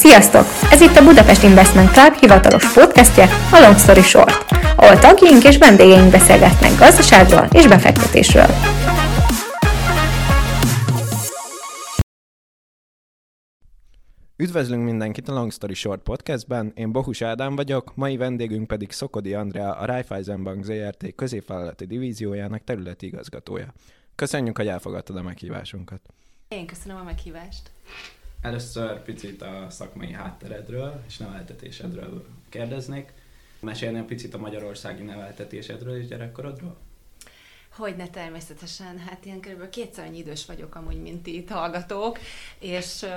Sziasztok! Ez itt a Budapest Investment Club hivatalos podcastje, a Long Story Short, ahol tagjaink és vendégeink beszélgetnek gazdaságról és befektetésről. Üdvözlünk mindenkit a Long Story Short podcastben, én Bohus Ádám vagyok, mai vendégünk pedig Szokodi Andrea, a Raiffeisen Bank ZRT középvállalati divíziójának területi igazgatója. Köszönjük, hogy elfogadtad a meghívásunkat. Én köszönöm a meghívást. Először picit a szakmai hátteredről és neveltetésedről kérdeznék. Mesélnél picit a magyarországi neveltetésedről és gyerekkorodról? Hogyne természetesen, hát ilyen kb. kétszer annyi idős vagyok amúgy, mint itt hallgatók, és uh,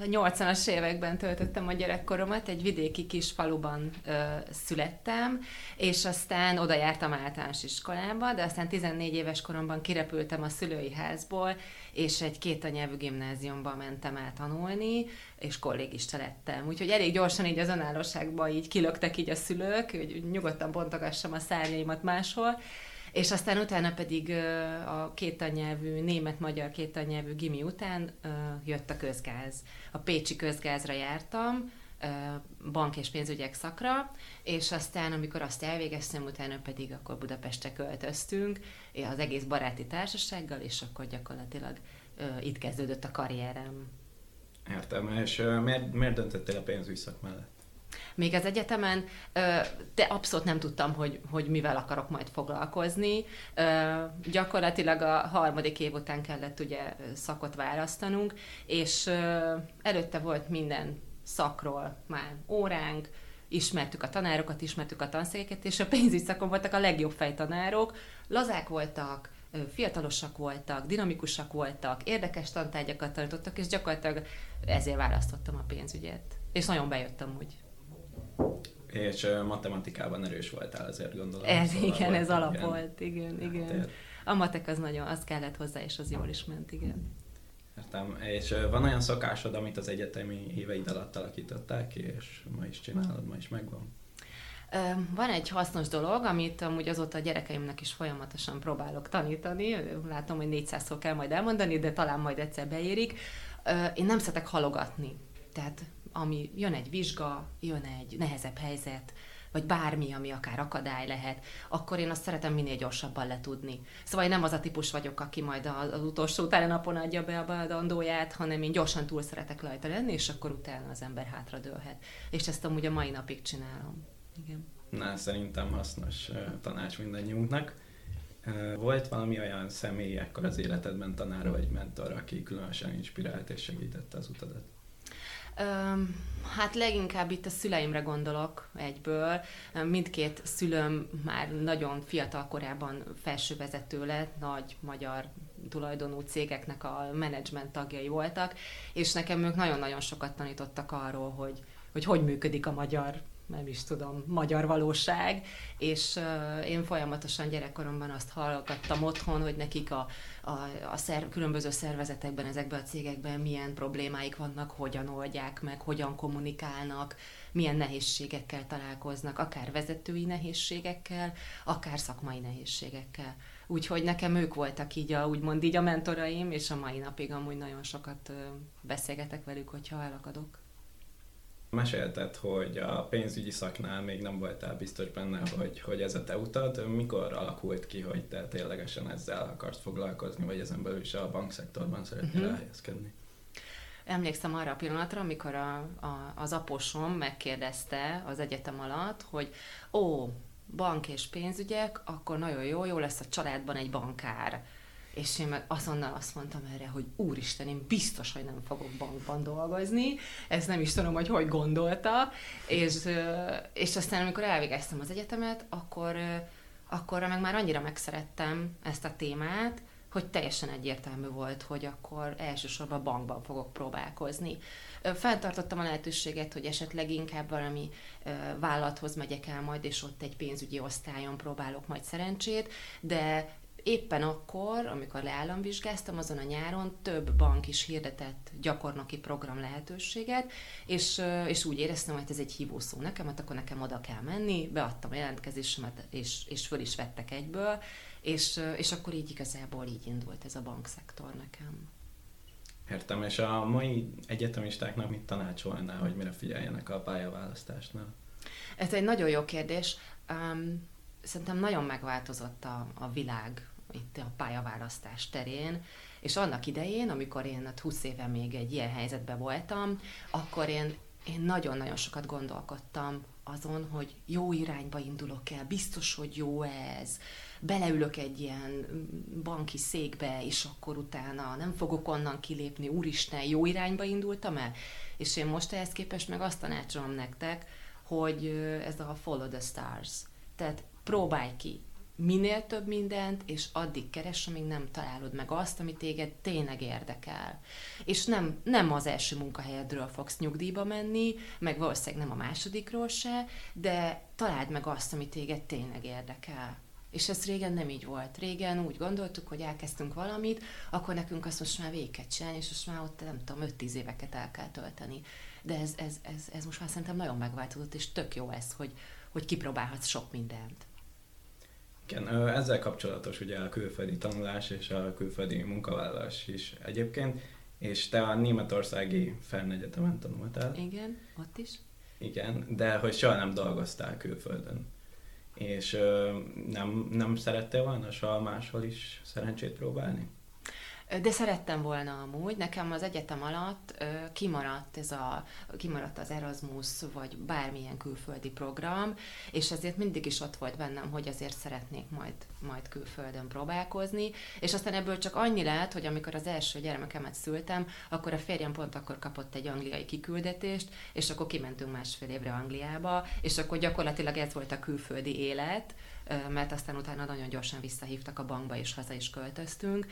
a 80-as években töltöttem a gyerekkoromat, egy vidéki kis faluban uh, születtem, és aztán oda jártam általános iskolába, de aztán 14 éves koromban kirepültem a szülői házból, és egy két gimnáziumba mentem el tanulni, és kollégista lettem. Úgyhogy elég gyorsan így az önállóságban így kilöktek így a szülők, hogy nyugodtan bontogassam a szárnyaimat máshol, és aztán utána pedig a kétanyelvű, német-magyar kétanyelvű gimi után jött a közgáz. A Pécsi közgázra jártam, bank és pénzügyek szakra, és aztán, amikor azt elvégeztem, utána pedig akkor Budapestre költöztünk, az egész baráti társasággal, és akkor gyakorlatilag itt kezdődött a karrierem. Értem, és miért, miért döntöttél a pénzügy szak mellett? Még az egyetemen, de abszolút nem tudtam, hogy, hogy mivel akarok majd foglalkozni. Gyakorlatilag a harmadik év után kellett ugye szakot választanunk, és előtte volt minden szakról már óránk, ismertük a tanárokat, ismertük a tanszékeket, és a pénzügy szakon voltak a legjobb fejtanárok, lazák voltak, fiatalosak voltak, dinamikusak voltak, érdekes tantárgyakat tanítottak, és gyakorlatilag ezért választottam a pénzügyet. És nagyon bejöttem úgy. És matematikában erős voltál, azért gondolom. Ez szóval igen, ez alap igen. volt, igen, igen. A matek az nagyon, az kellett hozzá, és az jól is ment, igen. Értem. És van olyan szokásod, amit az egyetemi éveid alatt alakították ki, és ma is csinálod, ma is megvan? Van egy hasznos dolog, amit amúgy azóta a gyerekeimnek is folyamatosan próbálok tanítani. Látom, hogy 400-szor kell majd elmondani, de talán majd egyszer beérik. Én nem szeretek halogatni. Tehát ami jön egy vizsga, jön egy nehezebb helyzet, vagy bármi, ami akár akadály lehet, akkor én azt szeretem minél gyorsabban letudni. Szóval én nem az a típus vagyok, aki majd az utolsó utána napon adja be a beadandóját, hanem én gyorsan túl szeretek rajta lenni, és akkor utána az ember hátradőlhet. És ezt amúgy a mai napig csinálom. Igen. Na, szerintem hasznos tanács mindannyiunknak. Volt valami olyan személy ekkor az életedben, tanár vagy mentor, aki különösen inspirált és segítette az utadat? Hát leginkább itt a szüleimre gondolok egyből. Mindkét szülőm már nagyon fiatal korában felsővezető lett, nagy magyar tulajdonú cégeknek a menedzsment tagjai voltak, és nekem ők nagyon-nagyon sokat tanítottak arról, hogy hogy, hogy működik a magyar nem is tudom, magyar valóság, és uh, én folyamatosan gyerekkoromban azt hallgattam otthon, hogy nekik a, a, a szer, különböző szervezetekben, ezekben a cégekben milyen problémáik vannak, hogyan oldják meg, hogyan kommunikálnak, milyen nehézségekkel találkoznak, akár vezetői nehézségekkel, akár szakmai nehézségekkel. Úgyhogy nekem ők voltak így a, úgymond így a mentoraim, és a mai napig amúgy nagyon sokat beszélgetek velük, hogyha elakadok. Mesélted, hogy a pénzügyi szaknál még nem voltál biztos benne, hogy, hogy ez a te utad. Mikor alakult ki, hogy te ténylegesen ezzel akarsz foglalkozni, vagy ezen belül is a bankszektorban szeretnél uh-huh. elhelyezkedni? Emlékszem arra a pillanatra, amikor a, a, az aposom megkérdezte az egyetem alatt, hogy ó, bank és pénzügyek, akkor nagyon jó, jó lesz a családban egy bankár és én meg azonnal azt mondtam erre, hogy úristen, én biztos, hogy nem fogok bankban dolgozni, ezt nem is tudom, hogy hogy gondolta, és, és aztán amikor elvégeztem az egyetemet, akkor, akkor meg már annyira megszerettem ezt a témát, hogy teljesen egyértelmű volt, hogy akkor elsősorban bankban fogok próbálkozni. Fenntartottam a lehetőséget, hogy esetleg inkább valami vállalathoz megyek el majd, és ott egy pénzügyi osztályon próbálok majd szerencsét, de éppen akkor, amikor leállamvizsgáztam, azon a nyáron több bank is hirdetett gyakornoki program lehetőséget, és, és úgy éreztem, hogy ez egy hívószó nekem, hát akkor nekem oda kell menni, beadtam a jelentkezésemet, és, és föl is vettek egyből, és, és akkor így igazából így indult ez a bankszektor nekem. Értem, és a mai egyetemistáknak mit tanácsolnál, hogy mire figyeljenek a pályaválasztásnál? Ez egy nagyon jó kérdés. Um, szerintem nagyon megváltozott a, a világ itt a pályaválasztás terén, és annak idején, amikor én 20 éve még egy ilyen helyzetben voltam, akkor én, én nagyon-nagyon sokat gondolkodtam azon, hogy jó irányba indulok el, biztos, hogy jó ez, beleülök egy ilyen banki székbe, és akkor utána nem fogok onnan kilépni, úristen, jó irányba indultam el? És én most ehhez képest meg azt tanácsolom nektek, hogy ez a follow the stars. Tehát próbálj ki minél több mindent, és addig keres, amíg nem találod meg azt, ami téged tényleg érdekel. És nem, nem az első munkahelyedről fogsz nyugdíjba menni, meg valószínűleg nem a másodikról se, de találd meg azt, ami téged tényleg érdekel. És ez régen nem így volt. Régen úgy gondoltuk, hogy elkezdtünk valamit, akkor nekünk azt most már végig kell csinálni, és most már ott nem tudom, 5-10 éveket el kell tölteni. De ez, ez, ez, ez most már szerintem nagyon megváltozott, és tök jó ez, hogy, hogy kipróbálhatsz sok mindent. Igen, ezzel kapcsolatos ugye a külföldi tanulás és a külföldi munkavállalás is egyébként, és te a németországi Fernegyetemen tanultál. Igen, ott is. Igen, de hogy soha nem dolgoztál külföldön. És nem, nem szerettél volna soha máshol is szerencsét próbálni? De szerettem volna amúgy, nekem az egyetem alatt kimaradt ez a, kimaradt az Erasmus, vagy bármilyen külföldi program, és ezért mindig is ott volt bennem, hogy azért szeretnék majd, majd külföldön próbálkozni, és aztán ebből csak annyi lehet, hogy amikor az első gyermekemet szültem, akkor a férjem pont akkor kapott egy angliai kiküldetést, és akkor kimentünk másfél évre Angliába, és akkor gyakorlatilag ez volt a külföldi élet, mert aztán utána nagyon gyorsan visszahívtak a bankba, és haza is költöztünk.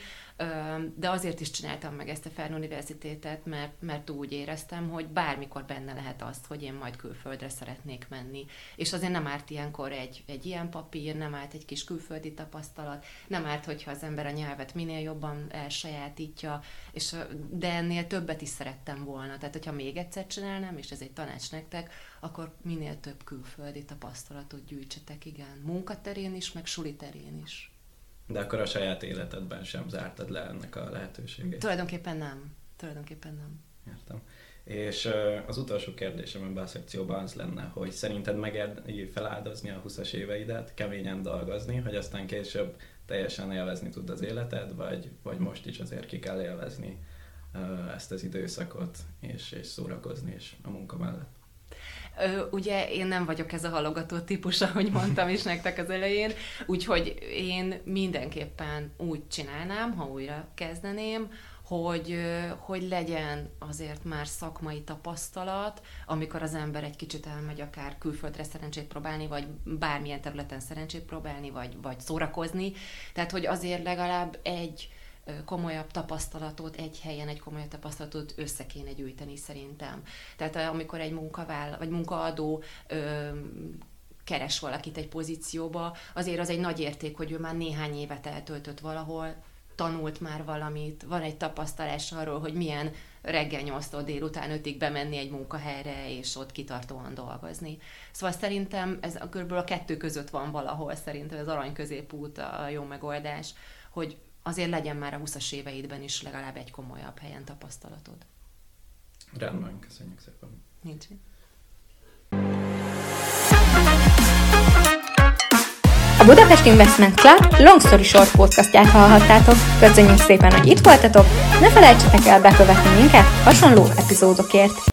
De azért is csináltam meg ezt a Fern Universitétet, mert, mert úgy éreztem, hogy bármikor benne lehet azt, hogy én majd külföldre szeretnék menni. És azért nem árt ilyenkor egy, egy ilyen papír, nem árt egy kis külföldi tapasztalat, nem árt, hogyha az ember a nyelvet minél jobban elsajátítja, és, de ennél többet is szerettem volna. Tehát, hogyha még egyszer csinálnám, és ez egy tanács nektek, akkor minél több külföldi tapasztalatot gyűjtsetek, igen. Munkaterén is, meg suli terén is. De akkor a saját életedben sem zártad le ennek a lehetőségét? Tulajdonképpen nem. Tulajdonképpen nem. Értem. És az utolsó kérdésem ebben a szekcióban az lenne, hogy szerinted megérni feláldozni a 20-as éveidet, keményen dolgozni, hogy aztán később teljesen élvezni tud az életed, vagy, vagy most is azért ki kell élvezni ezt az időszakot, és, és szórakozni is a munka mellett? Ugye én nem vagyok ez a halogató típus, ahogy mondtam is nektek az elején, úgyhogy én mindenképpen úgy csinálnám, ha újra kezdeném, hogy, hogy legyen azért már szakmai tapasztalat, amikor az ember egy kicsit elmegy akár külföldre szerencsét próbálni, vagy bármilyen területen szerencsét próbálni, vagy, vagy szórakozni. Tehát, hogy azért legalább egy komolyabb tapasztalatot, egy helyen egy komolyabb tapasztalatot össze kéne gyűjteni szerintem. Tehát amikor egy munkaváll, vagy munkaadó ö, keres valakit egy pozícióba, azért az egy nagy érték, hogy ő már néhány évet eltöltött valahol, tanult már valamit, van egy tapasztalás arról, hogy milyen reggel 8-tól délután 5-ig bemenni egy munkahelyre, és ott kitartóan dolgozni. Szóval szerintem ez kb. a kettő között van valahol, szerintem az arany középút a jó megoldás, hogy azért legyen már a 20-as éveidben is legalább egy komolyabb helyen tapasztalatod. Rendben, köszönjük szépen. Nincs. A Budapest Investment Club Long Story Short podcastját hallhattátok. Köszönjük szépen, hogy itt voltatok, ne felejtsetek el bekövetni minket hasonló epizódokért.